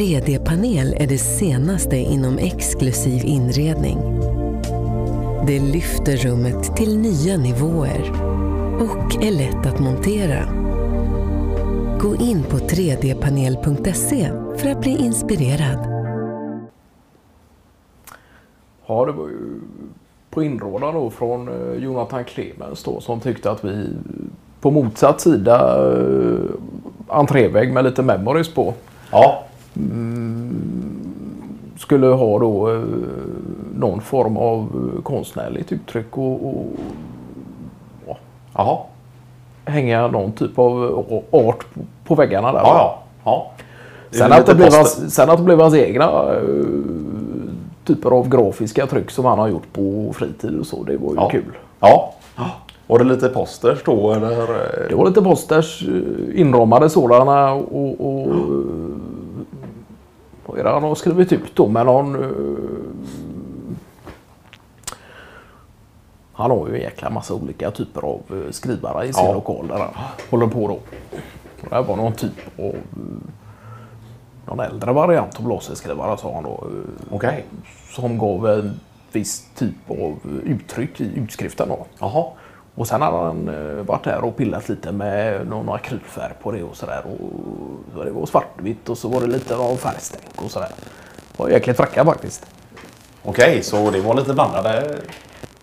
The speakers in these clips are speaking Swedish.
3D-panel är det senaste inom exklusiv inredning. Det lyfter rummet till nya nivåer och är lätt att montera. Gå in på 3dpanel.se för att bli inspirerad. Ja, det var ju på inrådan då från eh, Jonathan Clemens då som tyckte att vi på motsatt sida eh, entrévägg med lite memories på Ja, skulle ha då eh, någon form av eh, konstnärligt uttryck och, och jaha. hänga någon typ av eh, art på, väggarna där. Ja, ja. ja. Sen, att det blev hans, sen att det blev hans egna eh, typer av grafiska tryck som han har gjort på fritid och så, det var ju Ja. kul. Ja. Var det lite posters då eller? eh, Det var lite posters, eh, inramade sådana och, och eh, vad är det han har skrivit ut då med någon... eh, Han har ju en jäkla massa olika typer av eh, skrivare i sin Ja. lokal där han håller på då. Det här var någon typ av... eh, Någon äldre variant av laserskrivare sa han då. Okej. Som gav en viss typ av uttryck i utskriften då. Jaha. Och sen hade han varit där och pillat lite med någon akrylfärg på det och sådär. Och så det var svartvitt och så var det lite av färgstänk och sådär. Det var jäkligt fräcka faktiskt. Okej, så det var lite blandade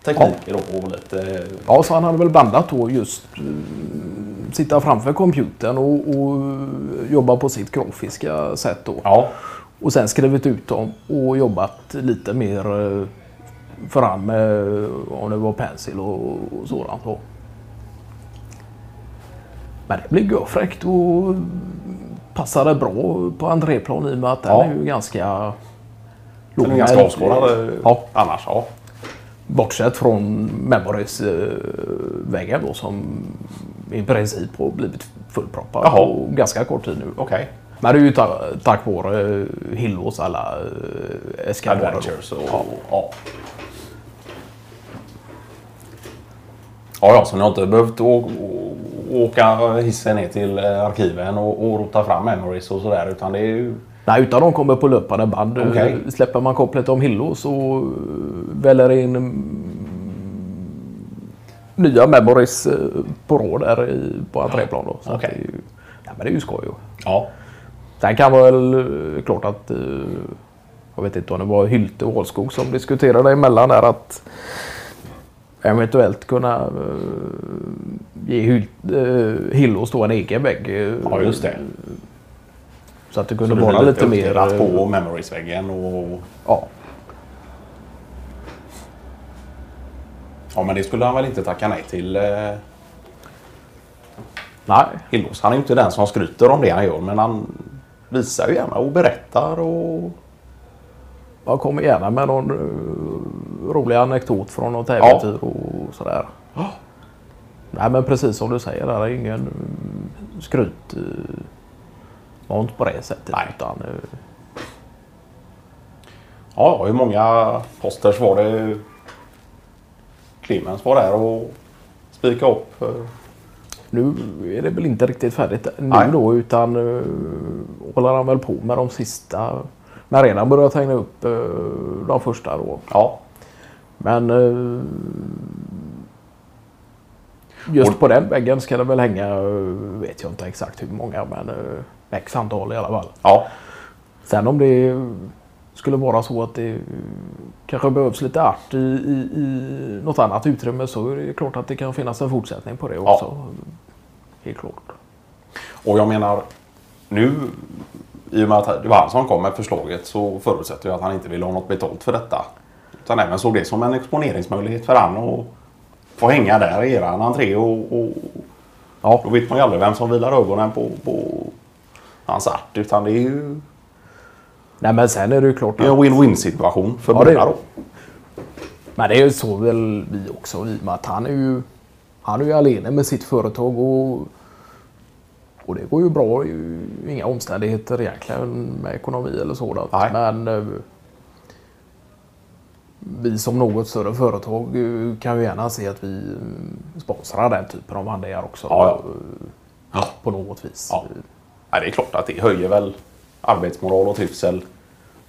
tekniker då och lite... Ja, så han hade väl blandat då just eh, sitta framför computern och, och jobba på sitt grafiska sätt då. Ja. Och sen skrivit ut dem och jobbat lite mer eh, fram med om det var pencil och, och sådant. Så. Men det blir görfräckt och passade bra på entréplan i och med att den Ja. är ju ganska... Den är ganska avskådad eh, Ja, annars. Ja. bortsett från Memories eh, då som i princip har blivit fullproppad Jaha. på ganska kort tid nu. Okej. Men det är ju ta tack vare eh, Hillos alla eskapader. då. Adventures och... Ja. Ja. Ja, ja, så ni har inte behövt å- å- åka hissen ner till eh, arkiven och, och rota fram memories och sådär utan det är ju... Nej, utan de kommer på löpande band. Eh, Okej. Släpper man kopplet om Hillo så eh, väller det in mm, nya memories eh, på råd där i, på entréplan. Då. Så Okej. det, är ju, ja, men det är ju skoj. Ja. Sen kan man väl eh, klart att eh, jag vet inte om det var Hylte och Ålskog som diskuterade emellan där att eventuellt kunna eh, ge eh, Hillos då en egen vägg. eh, ja, just det. Så att det kunde vara lite mer... uppdelat eh, på memoriesväggen och... Ja. Ja, men det skulle han väl inte tacka nej till Nej, Hillos. Han är ju inte den som skryter om det han gör men han visar ju gärna och berättar och... jag kommer gärna med någon uh, rolig anekdot från något äventyr och sådär. Nej men precis som du säger, där är ingen skryt. Uh, var inte på det sättet. Nej. Utan, uh, Ja, hur många posters var det Clemens var där och spikade upp? eh, nu är det väl inte riktigt färdigt nu Nej. då utan uh, håller han väl på med de sista. Men redan börjat hänga upp uh, de första då. Ja, Men eh, just Och- på den väggen ska det väl hänga, eh, vet jag inte exakt hur många, men uh, x antal i alla fall. ja, Sen om det skulle vara så att det kanske behövs lite art i, i, i något annat utrymme så är det klart att det kan finnas en fortsättning på det Ja. också. Helt klart. och jag menar nu i och med att det var han som kom med förslaget så förutsätter jag att han inte vill ha något betalt för detta. Utan även såg det som en exponeringsmöjlighet för han att få hänga där i eran entré och, och Ja, då vet man ju aldrig vem som vilar ögonen på, på hans art. Utan det är ju nej men sen är det ju klart det är en win-win situation för Ja, båda då. Men det är ju så väl vi också i och med att han är ju han är ju alene med sitt företag och, och det går ju bra. Inga omständigheter egentligen med ekonomi eller sådant. Nej. Men eh, vi som något större företag eh, kan ju gärna se att vi eh, sponsrar den typen av handlingar också. Ja, ja. eh, Ja. På något vis. Ja. Nej, det är klart att det höjer väl arbetsmoral och trivsel.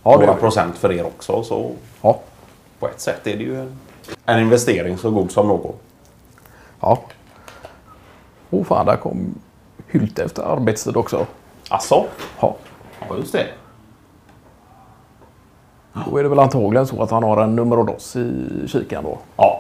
Ja, några procent för er också. Så Ja. på ett sätt är det ju en, en investering så god som någon. Ja. Åh fan, där kom Hylte efter arbetstid också. Alltså, Ja. ja just det. Då är det väl antagligen så att han har en nummer dos i kikaren då. Ja,